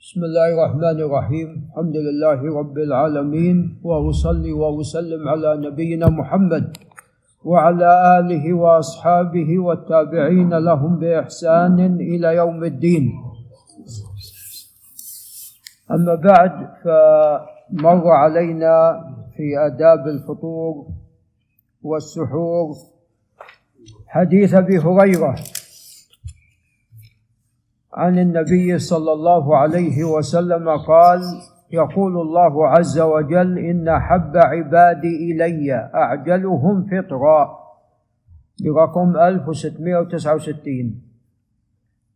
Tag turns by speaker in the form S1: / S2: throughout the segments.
S1: بسم الله الرحمن الرحيم الحمد لله رب العالمين واصلي واسلم على نبينا محمد وعلى اله واصحابه والتابعين لهم باحسان إلى يوم الدين اما بعد فمر علينا في آداب الفطور والسحور حديث أبي هريرة عن النبي صلى الله عليه وسلم قال يقول الله عز وجل إن حب عبادي إلي أعجلهم فطرا. برقم 1669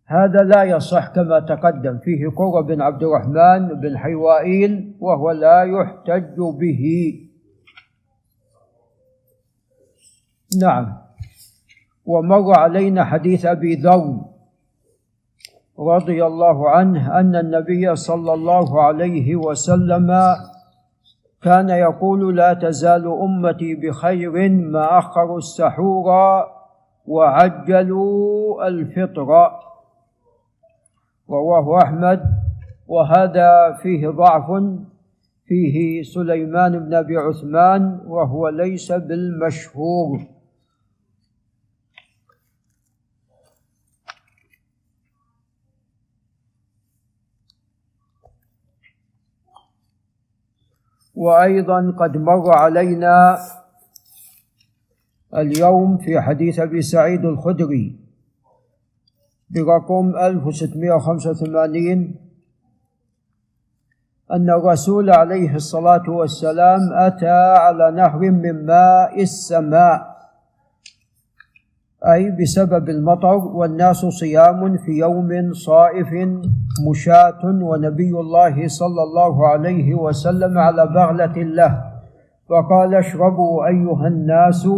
S1: هذا لا يصح كما تقدم. فيه قرة بن عبد الرحمن بن حيوائيل وهو لا يحتج به. نعم. ومر علينا حديث أبي ذر. رضي الله عنه أن النبي صلى الله عليه وسلم كان يقول لا تزال أمتي بخير ما أخروا السحور وعجلوا الفطر. رواه أحمد. وهذا فيه ضعف فيه سليمان بن أبي عثمان وهو ليس بالمشهور. وأيضا قد مر علينا اليوم في حديث أبي سعيد الخدري برقم 1685 أن الرسول عليه الصلاة والسلام أتى على نهر من ماء السماء. أي بسبب المطر والناس صيام في يوم صائف مشاة ونبي الله صلى الله عليه وسلم على بغلة له. فقال اشربوا أيها الناس.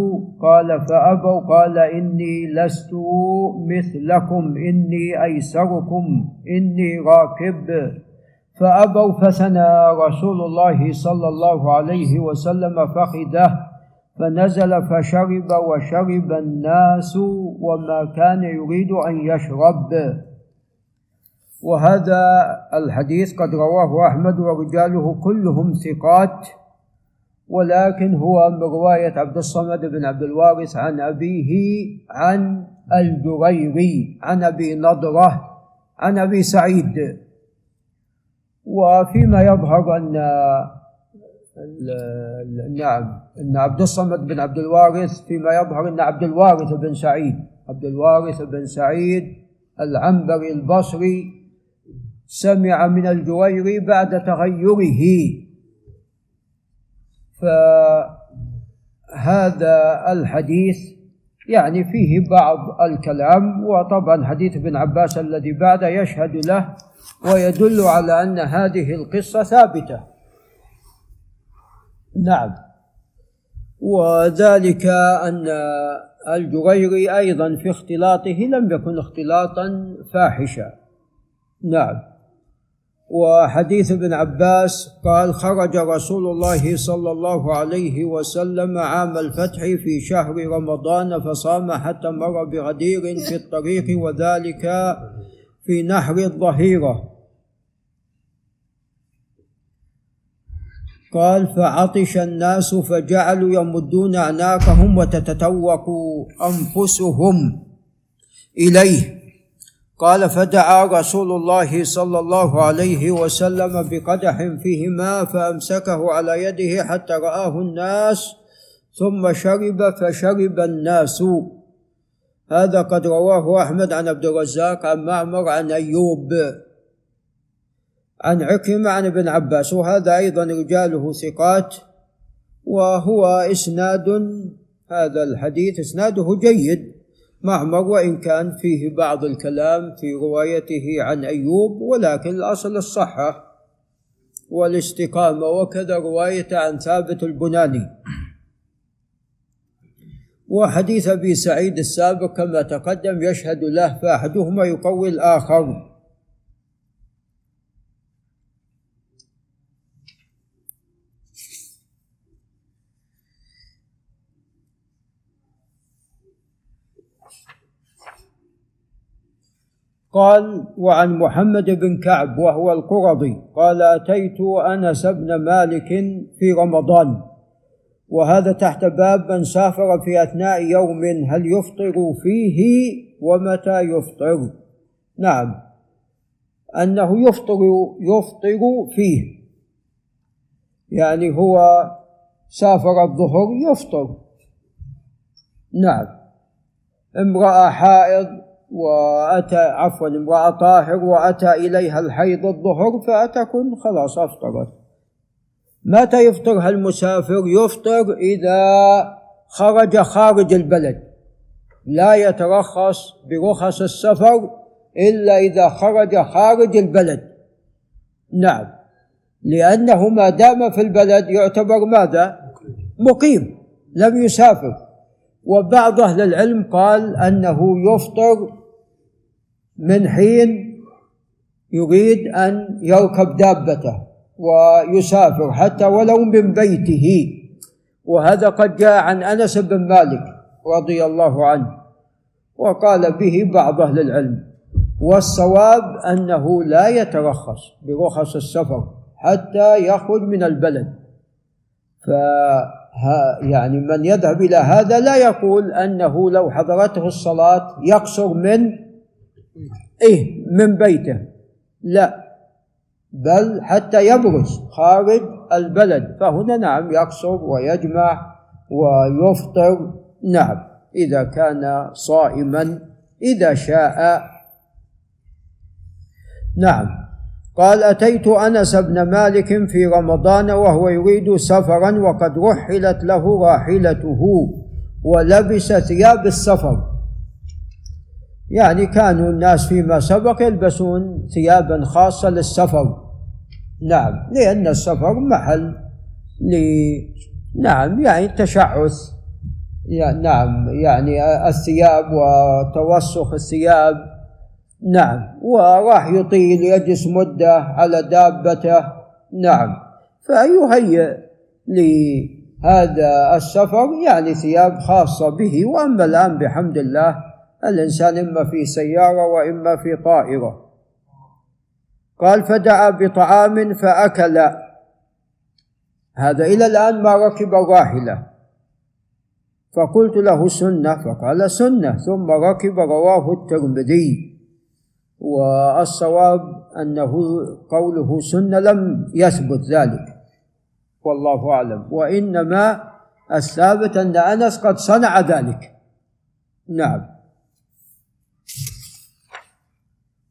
S1: قال فأبوا. قال إني لست مثلكم إني أيسركم إني راكب. فأبوا فثنى رسول الله صلى الله عليه وسلم فخذه. فنزل فشرب وشرب الناس وما كان يريد أن يشرب. وهذا الحديث قد رواه أحمد ورجاله كلهم ثقات ولكن هو من رواية عبد الصمد بن عبد الوارث عن أبيه عن الجريري عن أبي نضرة عن أبي سعيد. وفيما يظهر أن نعم. إن عبد الصمد بن عبد الوارث فيما يظهر إن عبد الوارث بن سعيد. عبد الوارث بن سعيد العنبري البصري سمع من الجويري بعد تغيره. فهذا الحديث يعني فيه بعض الكلام وطبعا حديث ابن عباس الذي بعده يشهد له ويدل على أن هذه القصة ثابتة. نعم. وذلك أن الجريري أيضا في اختلاطه لم يكن اختلاطا فاحشا. نعم. وحديث ابن عباس قال خرج رسول الله صلى الله عليه وسلم عام الفتح في شهر رمضان فصام حتى مر بغدير في الطريق وذلك في نحر الظهيرة. قال فعطش الناس فجعلوا يمدون أعناقهم وتتتوق أنفسهم إليه. قال فدعا رسول الله صلى الله عليه وسلم بقدح فيه ماء فأمسكه على يده حتى رآه الناس ثم شرب فشرب الناس. هذا قد رواه أحمد عن عبد الرزاق عن معمر عن أيوب. عن عكرمة عن ابن عباس وهذا أيضا رجاله ثقات وهو إسناد هذا الحديث إسناده جيد معمر وإن كان فيه بعض الكلام في روايته عن أيوب ولكن الأصل الصحة والاستقامة وكذا رواية عن ثابت البناني. وحديث أبي سعيد السابق كما تقدم يشهد له فأحدهما يقوي الآخر. قال وعن محمد بن كعب وهو القرظي قال أتيت أنس بن مالك في رمضان. وهذا تحت باب من سافر في أثناء يوم هل يفطر فيه ومتى يفطر؟ نعم. أنه يفطر يفطر فيه. يعني هو سافر الظهر يفطر. نعم. امرأة حائض وأتى عفوا امرأة طاهر وأتى إليها الحيض الظهر فأتكن خلاص أفطرت. متى يفطرها المسافر؟ يفطر إذا خرج خارج البلد. لا يترخص برخص السفر إلا إذا خرج خارج البلد. نعم. لأنه ما دام في البلد يعتبر ماذا؟ مقيم لم يسافر. وبعض أهل العلم قال أنه يفطر من حين يريد أن يركب دابته ويسافر حتى ولو من بيته. وهذا قد جاء عن أنس بن مالك رضي الله عنه وقال به بعض أهل العلم والصواب أنه لا يترخص برخص السفر حتى يخرج من البلد. ف يعني من يذهب إلى هذا لا يقول أنه لو حضرته الصلاة يقصر من إيه من بيته. لا. بل حتى يبرز خارج البلد. فهنا نعم يقصر ويجمع ويفطر. نعم. إذا كان صائما إذا شاء. نعم. قال أتيت أنس بن مالك في رمضان وهو يريد سفرا وقد رحلت له راحلته ولبس ثياب السفر. يعني كانوا الناس فيما سبق يلبسون ثيابا خاصة للسفر. نعم لأن السفر محل ل نعم يعني تشعث. يعني نعم يعني الثياب وتوسخ الثياب. نعم وراح يطيل يجلس مدة على دابته. نعم فيهيئ لهذا السفر يعني ثياب خاصة به. وأما الآن بحمد الله الإنسان إما في سيارة وإما في طائرة. قال فدعا بطعام فأكل. هذا إلى الآن ما ركب الراحلة فقلت له سنة فقال سنة ثم ركب رواه الترمذي. والصواب أنه قوله سنة لم يثبت ذلك. والله أعلم. وإنما الثابت أن أنس قد صنع ذلك. نعم.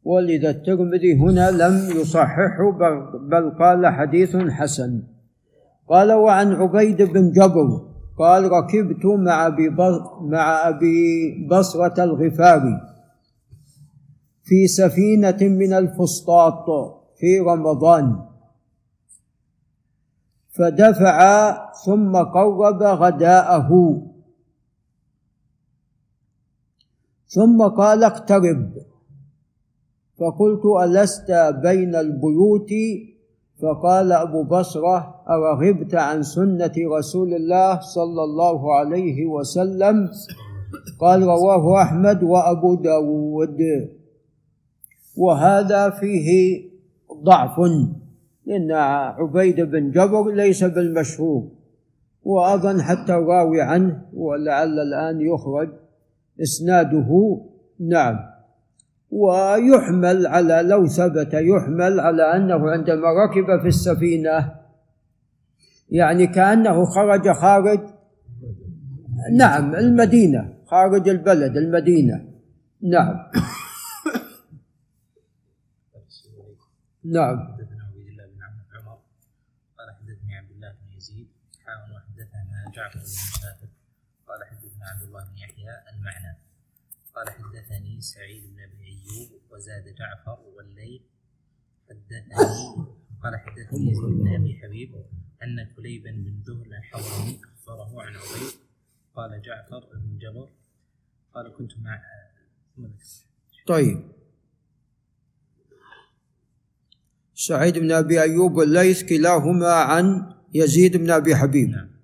S1: ولذا الترمذي هنا لم يصححه بل قال حديث حسن. قال وعن عبيد بن جبر قال ركبت مع أبي مع أبي بصرة الغفاري في سفينة من الفسطاط في رمضان فدفع ثم قرب غداءه. ثم قال اقترب. فقلت ألست بين البيوت؟ فقال أبو بصرة أرغبت عن سنة رسول الله صلى الله عليه وسلم؟ قال رواه أحمد وأبو داود. وهذا فيه ضعف لأن عبيد بن جبر ليس بالمشهور. وأظن حتى الراوي عنه ولعل الآن يخرج إسناده. نعم. ويحمل على لو ثبت يحمل على أنه عندما ركب في السفينة. يعني كأنه خرج خارج نعم المدينة خارج البلد المدينة. نعم. نعم.
S2: عبيد الله بن عمر قال حدثني عبد الله بن يزيد حاول وحدثنا جعفر بن مسافر قال حدثنا عبد الله بن يحيى المعنى. قال حدثني سعيد بن أبي ايوب وزاد جعفر والليل حدثني قال حدثني يزيد بن أبي حبيب أن كليبا بن ذهل الحضرمي أخبره عن عبيد قال جعفر بن جبر قال كنت مع
S1: طيب. سعيد بن أبي أيوب والليث كلاهما عن يزيد بن أبي حبيب. نعم.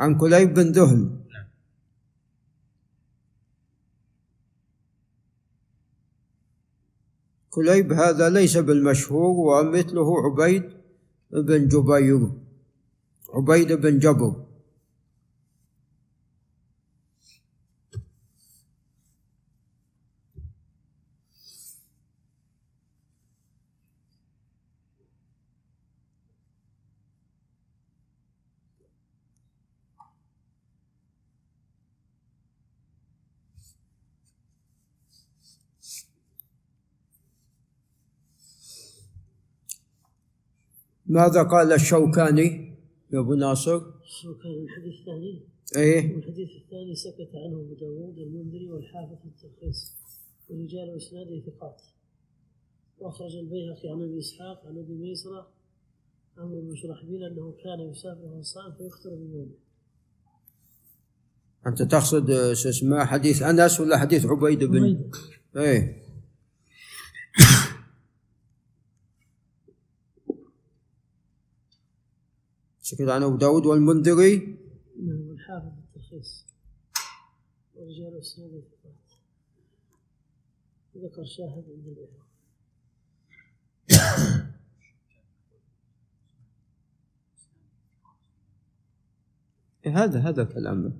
S1: عن كليب بن ذهل
S2: نعم.
S1: كليب هذا ليس بالمشهور ومثله عبيد بن جبير عبيد بن جبر. ماذا قال الشوكاني؟ يا أبو ناصر؟
S3: الشوكاني الحديث الثاني
S1: إيه.
S3: والحديث الثاني سكت عنه أبو داود والمنذري والحافظ في التلخيص ورجال اسناده ثقات. وأخرج البيهقي عن أبي إسحاق عن أبي ميسرة. عمرو بن شرحبيل أنه كان يسافر وهو صائم فيفطر من يومه
S1: أنت تقصد شو اسمه حديث أنس ولا حديث عبيد بن؟
S3: عبيد.
S1: إيه. سكت عن أبو داود والمنذري.
S3: انه والحافظ التلخيص. ورجال ثقات ذكر شاهد عند البيهقي
S1: إيه هذا هذا كلامه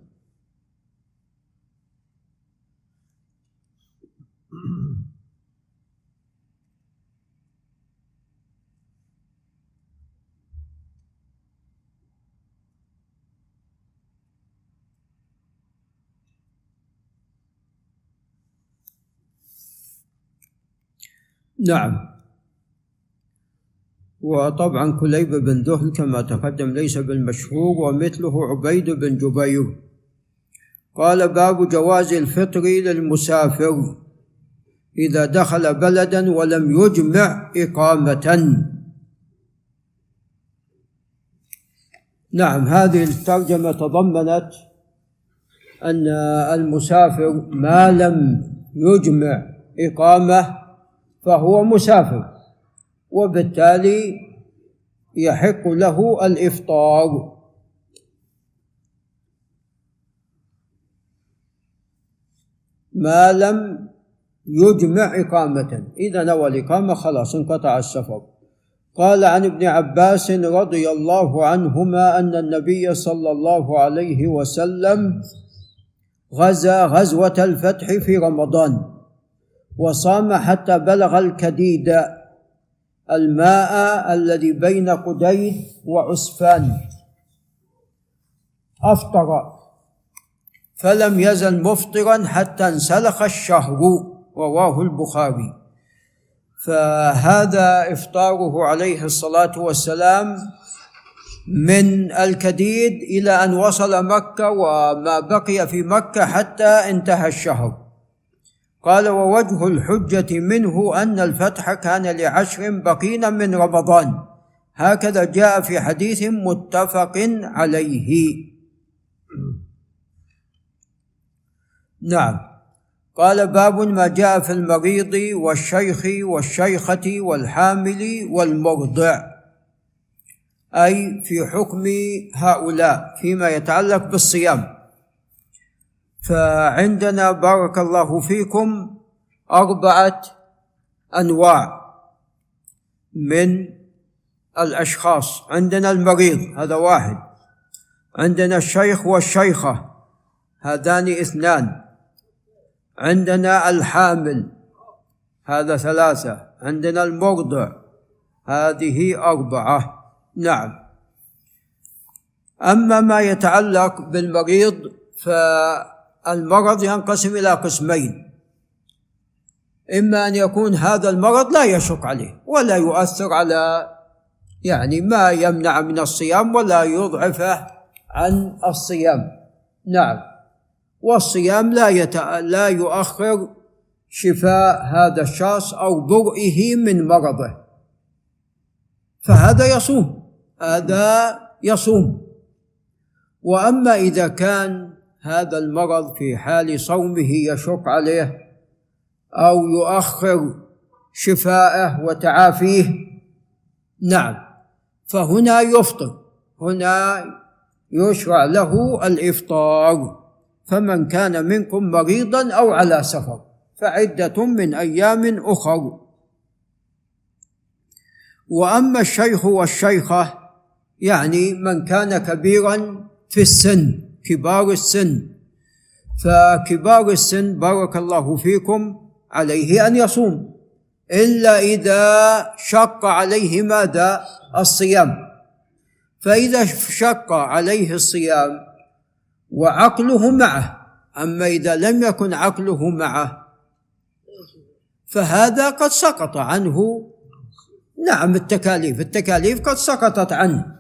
S1: نعم. وطبعا كليب بن ذهل كما تقدم ليس بالمشهور ومثله عبيد بن جبير. قال باب جواز الفطر للمسافر إذا دخل بلدا ولم يجمع إقامة. نعم هذه الترجمة تضمنت أن المسافر ما لم يجمع إقامة فهو مسافر. وبالتالي يحق له الإفطار. ما لم يجمع إقامة. إذا نوى الإقامة خلاص انقطع السفر. قال عن ابن عباس رضي الله عنهما أن النبي صلى الله عليه وسلم غزا غزوة الفتح في رمضان. وصام حتى بلغ الكديد الماء الذي بين قديد وعسفان. أفطر. فلم يزل مفطرا حتى انسلخ الشهر رواه البخاري. فهذا إفطاره عليه الصلاة والسلام من الكديد إلى أن وصل مكة وما بقي في مكة حتى انتهى الشهر. قال ووجه الحجة منه أن الفتح كان لعشر بقين من رمضان. هكذا جاء في حديث متفق عليه. نعم. قال باب ما جاء في المريض والشيخ والشيخة والحامل والمرضع. أي في حكم هؤلاء فيما يتعلق بالصيام. فعندنا بارك الله فيكم أربعة أنواع من الأشخاص. عندنا المريض هذا واحد. عندنا الشيخ والشيخة هذان اثنان. عندنا الحامل هذا ثلاثة. عندنا المرضع هذه أربعة. نعم. أما ما يتعلق بالمريض ف المرض ينقسم إلى قسمين. إما أن يكون هذا المرض لا يشق عليه ولا يؤثر على يعني ما يمنع من الصيام ولا يضعفه عن الصيام. نعم. والصيام لا يت... لا يؤخر شفاء هذا الشخص أو برئه من مرضه. فهذا يصوم هذا يصوم. وأما إذا كان هذا المرض في حال صومه يشق عليه أو يؤخر شفاءه وتعافيه. نعم فهنا يفطر هنا يشرع له الإفطار. فمن كان منكم مريضا أو على سفر فعدة من أيام أخر. وأما الشيخ والشيخة يعني من كان كبيرا في السن. كبار السن. فكبار السن بارك الله فيكم عليه أن يصوم إلا إذا شق عليه ماذا؟ الصيام. فإذا شق عليه الصيام وعقله معه أما إذا لم يكن عقله معه فهذا قد سقط عنه. نعم التكاليف التكاليف قد سقطت عنه.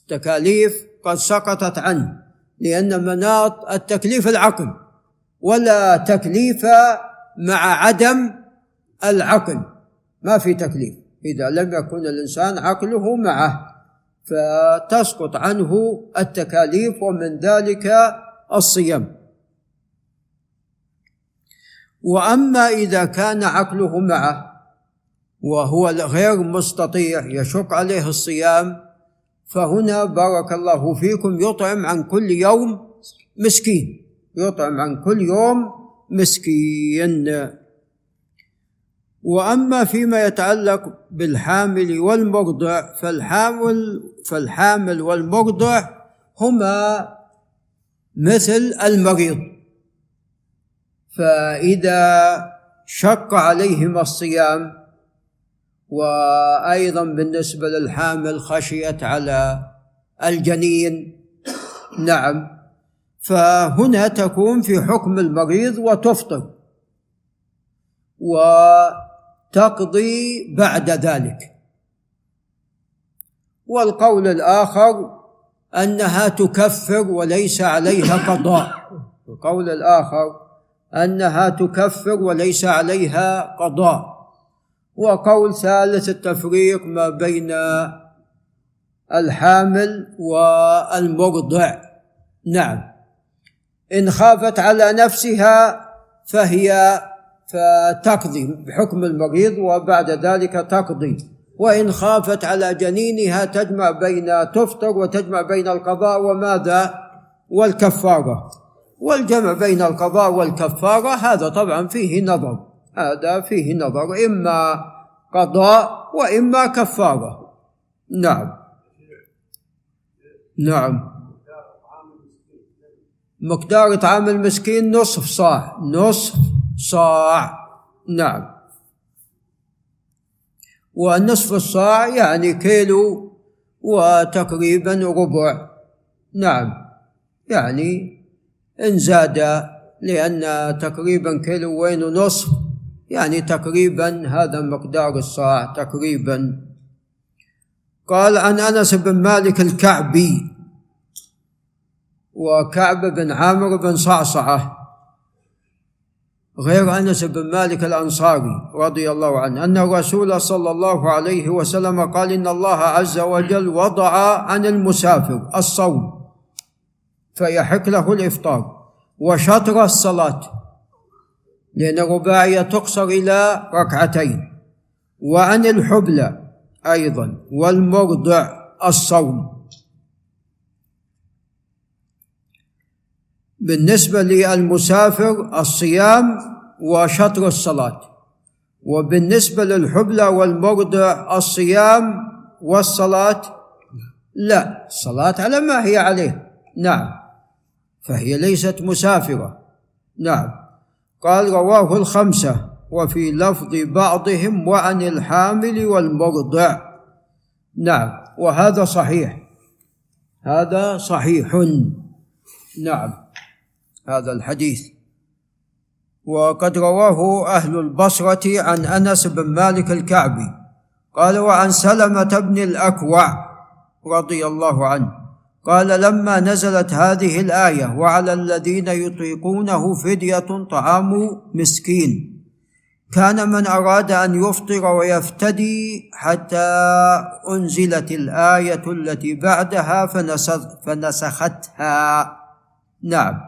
S1: التكاليف قد سقطت عنه. لأن مناط التكليف العقل ولا تكليف مع عدم العقل. ما في تكليف. إذا لم يكن الإنسان عقله معه فتسقط عنه التكاليف ومن ذلك الصيام. وأما إذا كان عقله معه وهو غير مستطيع يشق عليه الصيام فهنا بارك الله فيكم يطعم عن كل يوم مسكين. يطعم عن كل يوم مسكين. وأما فيما يتعلق بالحامل والمرضع فالحامل فالحامل والمرضع هما مثل المريض. فإذا شق عليهما الصيام وأيضا بالنسبة للحامل خشيت على الجنين. نعم. فهنا تكون في حكم المريض وتفطر وتقضي بعد ذلك. والقول الآخر أنها تكفر وليس عليها قضاء. القول الآخر أنها تكفر وليس عليها قضاء. وقول ثالث التفريق ما بين الحامل والمرضع نعم. إن خافت على نفسها فهي فتقضي بحكم المريض وبعد ذلك تقضي. وإن خافت على جنينها تجمع بين تفطر وتجمع بين القضاء وماذا؟ والكفارة. والجمع بين القضاء والكفارة هذا طبعا فيه نظر. هذا فيه نظر إما قضاء وإما كفارة. نعم. نعم. مقدار طعام المسكين نصف صاع. نصف صاع. نعم. ونصف الصاع يعني كيلو وتقريبا ربع. نعم. يعني إن زاد لأن تقريبا كيلو وين ونصف. يعني تقريبا هذا مقدار الصاع تقريبا. قال عن أنس بن مالك الكعبي وكعب بن عامر بن صعصعة غير أنس بن مالك الأنصاري رضي الله عنه أن الرسول صلى الله عليه وسلم قال إن الله عز وجل وضع عن المسافر الصوم فيحق له الإفطار وشطر الصلاة. لأن الرباعية تقصر إلى ركعتين. وعن الحبلى أيضا والمرضع الصوم. بالنسبة للمسافر الصيام وشطر الصلاة. وبالنسبة للحبلى والمرضع الصيام والصلاة لا الصلاة على ما هي عليه. نعم فهي ليست مسافرة. نعم. قال رواه الخمسة وفي لفظ بعضهم وعن الحامل والمرضع. نعم وهذا صحيح. هذا صحيح. نعم هذا الحديث. وقد رواه أهل البصرة عن أنس بن مالك الكعبي. قال وعن سلمة بن الأكوع رضي الله عنه. قال لما نزلت هذه الآية وعلى الذين يطيقونه فدية طعام مسكين. كان من أراد أن يفطر ويفتدي حتى أنزلت الآية التي بعدها فنسختها. نعم.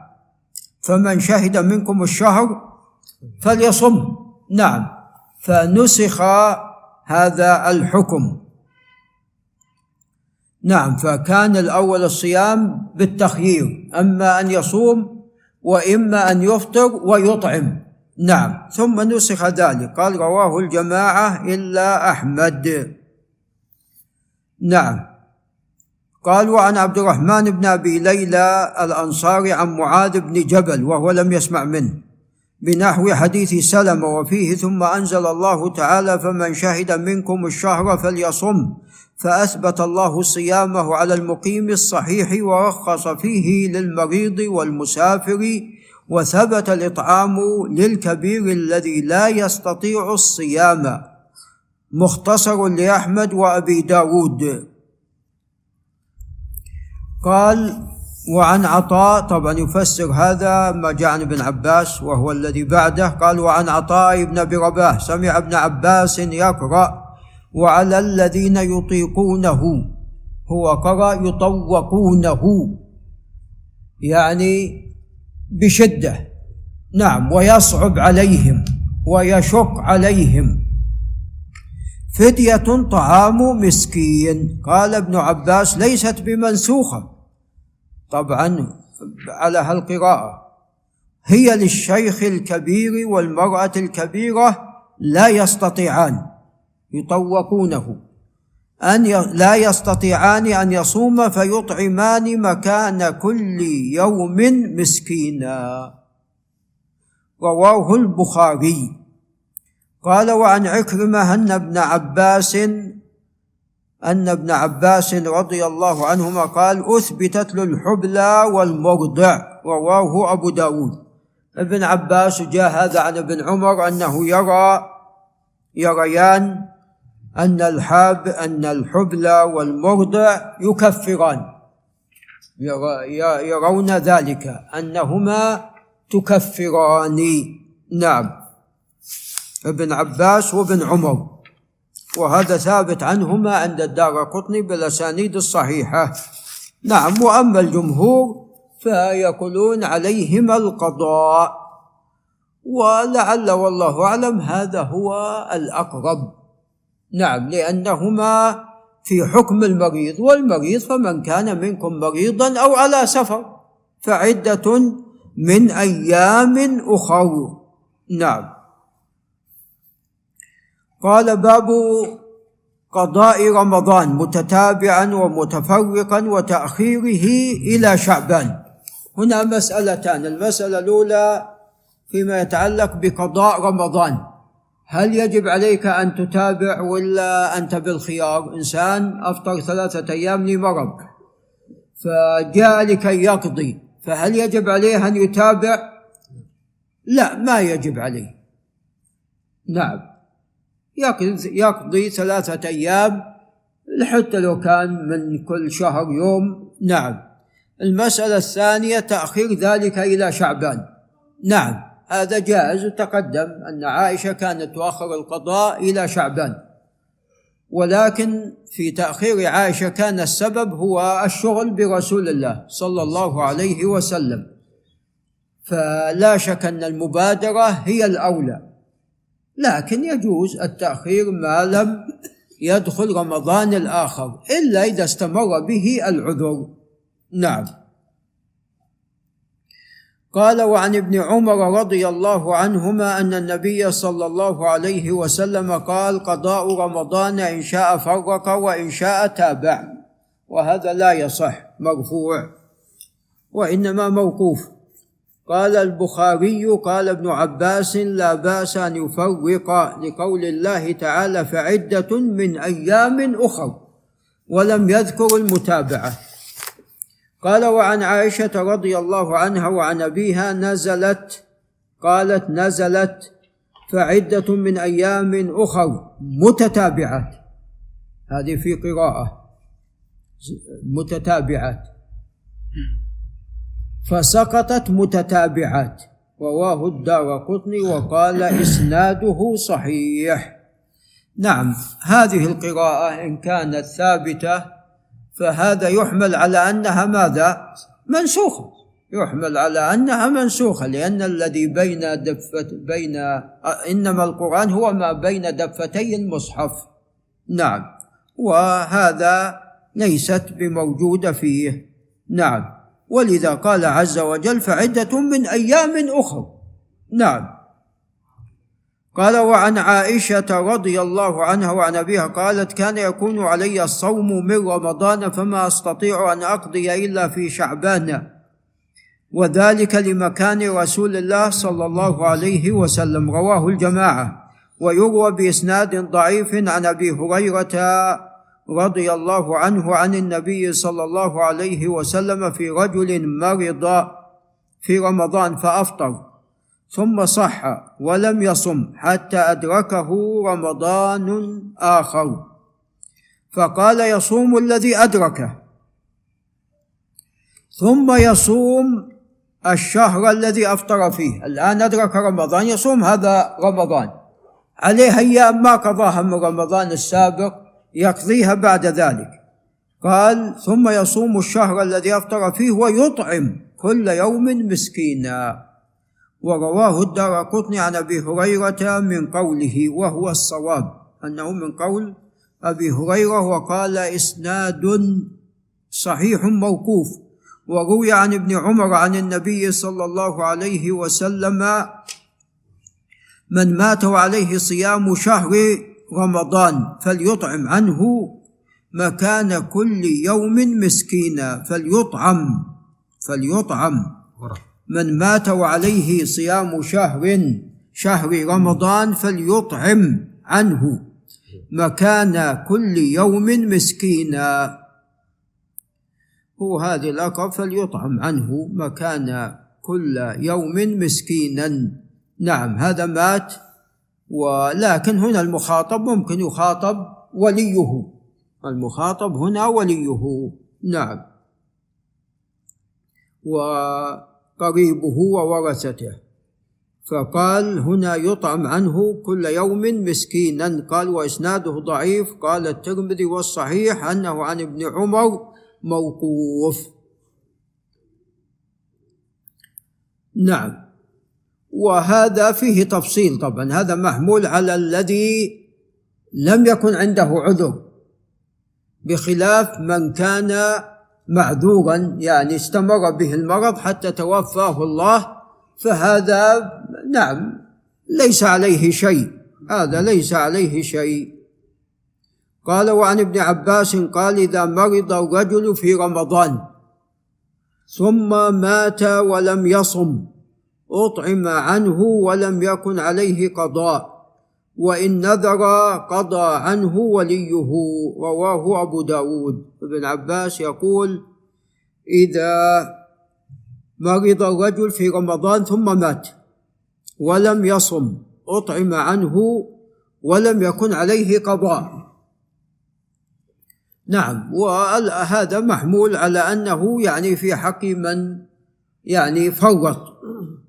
S1: فمن شهد منكم الشهر فليصم. نعم. فنسخ هذا الحكم. نعم فكان الأول الصيام بالتخيير أما أن يصوم وإما أن يفطر ويطعم. نعم ثم نسخ ذلك. قال رواه الجماعة إلا أحمد. نعم. قال وعن عبد الرحمن بن أبي ليلى الأنصاري عن معاذ بن جبل وهو لم يسمع منه. بنحو حديث سلمة وفيه ثم أنزل الله تعالى فمن شهد منكم الشهر فليصم فأثبت الله صيامه على المقيم الصحيح ورخص فيه للمريض والمسافر وثبت الإطعام للكبير الذي لا يستطيع الصيام. مختصر لأحمد وأبي داود. قال وعن عطاء طبعا يفسر هذا ما جاء عن ابن عباس وهو الذي بعده. قال وعن عطاء بن أبي رباح سمع ابن عباس يقرأ وعلى الذين يطيقونه هو قرأ يطوقونه. يعني بشدة نعم ويصعب عليهم ويشق عليهم. فدية طعام مسكين. قال ابن عباس ليست بمنسوخة. طبعا على هالقراءة. هي للشيخ الكبير والمرأة الكبيرة لا يستطيعان. يطوقونه. أن لا يستطيعان أن يصوم فيطعمان مكان كل يوم مسكينا. رواه البخاري. قال وعن عكرمة أن ابن عباس أن ابن عباس رضي الله عنهما قال أثبتت له الحبلى والمرضع رواه أبو داود. ابن عباس جاء هذا عن ابن عمر أنه يرى يريان أن الحاب أن الحبلى والمرضع يكفران. يرون ذلك. أنهما تكفران. نعم. ابن عباس وابن عمر. وهذا ثابت عنهما عند الدار قطني بالأسانيد الصحيحة. نعم. وأما الجمهور فيقولون عليهما القضاء. ولعل والله أعلم هذا هو الأقرب. نعم لأنهما في حكم المريض والمريض فمن كان منكم مريضا أو على سفر فعدة من أيام أخر. نعم. قال باب قضاء رمضان متتابعا ومتفرقا وتأخيره إلى شعبان. هنا مسألتان المسألة الأولى فيما يتعلق بقضاء رمضان. هل يجب عليك أن تتابع ولا أنت بالخيار؟ إنسان أفطر ثلاثة أيام لمرض فجاء لكي يقضي فهل يجب عليه أن يتابع؟ لا ما يجب عليه. نعم. يقضي ثلاثة أيام حتى لو كان من كل شهر يوم. نعم. المسألة الثانية تأخير ذلك إلى شعبان. نعم. هذا جائز. وتقدم أن عائشة كانت تؤخر القضاء إلى شعبان ولكن في تأخير عائشة كان السبب هو الشغل برسول الله صلى الله عليه وسلم. فلا شك أن المبادرة هي الأولى لكن يجوز التأخير ما لم يدخل رمضان الآخر إلا إذا استمر به العذر. نعم. قال وعن ابن عمر رضي الله عنهما أن النبي صلى الله عليه وسلم قال قضاء رمضان إن شاء فرق وإن شاء تابع. وهذا لا يصح مرفوع. وإنما موقوف. قال البخاري قال ابن عباس لا بأس أن يفرق لقول الله تعالى فعدة من أيام أخر ولم يذكر المتابعة. قال وعن عائشة رضي الله عنها وعن أبيها نزلت قالت نزلت فعدة من أيام أخر متتابعات. هذه في قراءة. متتابعات. فسقطت متتابعات. رواه الدار قطني وقال إسناده صحيح. نعم هذه القراءة إن كانت ثابتة فهذا يحمل على أنها ماذا؟ منسوخة. يحمل على أنها منسوخة لأن الذي بين دفة بين إنما القرآن هو ما بين دفتي المصحف. نعم. وهذا ليست بموجودة فيه. نعم. ولذا قال عز وجل فعدة من أيام أخر. نعم. قال وعن عائشة رضي الله عنها وعن أبيها قالت كان يكون علي الصوم من رمضان فما أستطيع أن أقضي إلا في شعبان وذلك لمكان رسول الله صلى الله عليه وسلم. رواه الجماعة. ويروى بإسناد ضعيف عن أبي هريرة رضي الله عنه عن النبي صلى الله عليه وسلم في رجل مرض في رمضان فأفطر. ثم صح ولم يصم حتى أدركه رمضان آخر. فقال يصوم الذي أدركه. ثم يصوم الشهر الذي أفطر فيه. الآن أدرك رمضان يصوم هذا رمضان. عليه أيام ما قضاها من رمضان السابق يقضيها بعد ذلك. قال ثم يصوم الشهر الذي أفطر فيه ويطعم كل يوم مسكينا. ورواه الدار قطني عن أبي هريرة من قوله وهو الصواب أنه من قول أبي هريرة وقال إسناد صحيح موقوف وروي عن ابن عمر عن النبي صلى الله عليه وسلم من مات وعليه صيام شهر رمضان فليطعم عنه مكان كل يوم مسكينا فليطعم فليطعم. من مات وعليه صيام شهر شهر رمضان فليطعم عنه مكان كل يوم مسكينا. هو هذه الأقرب فليطعم عنه مكان كل يوم مسكينا. نعم هذا مات ولكن هنا المخاطب ممكن يخاطب وليه. المخاطب هنا وليه. نعم. وقريبه وورثته. فقال هنا يطعم عنه كل يوم مسكينا. قال وإسناده ضعيف. قال الترمذي والصحيح أنه عن ابن عمر موقوف. نعم. وهذا فيه تفصيل طبعا. هذا محمول على الذي لم يكن عنده عذر بخلاف من كان معذورا يعني استمر به المرض حتى توفاه الله فهذا نعم ليس عليه شيء. هذا ليس عليه شيء. قال وعن ابن عباس قال إذا مرض الرجل في رمضان ثم مات ولم يصم أطعم عنه ولم يكن عليه قضاء. وإن نذر قضى عنه وليه رواه أبو داود. ابن عباس يقول إذا مرض الرجل في رمضان ثم مات ولم يصم أطعم عنه ولم يكن عليه قضاء. نعم وهذا محمول على أنه يعني في حق من يعني فرط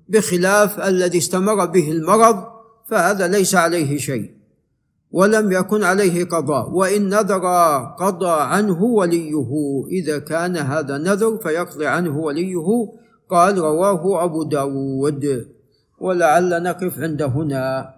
S1: بخلاف الذي استمر به المرض فهذا ليس عليه شيء ولم يكن عليه قضاء وإن نذر قضى عنه وليه. إذا كان هذا نذر فيقضي عنه وليه. قال رواه أبو داود ولعل نقف عند هنا.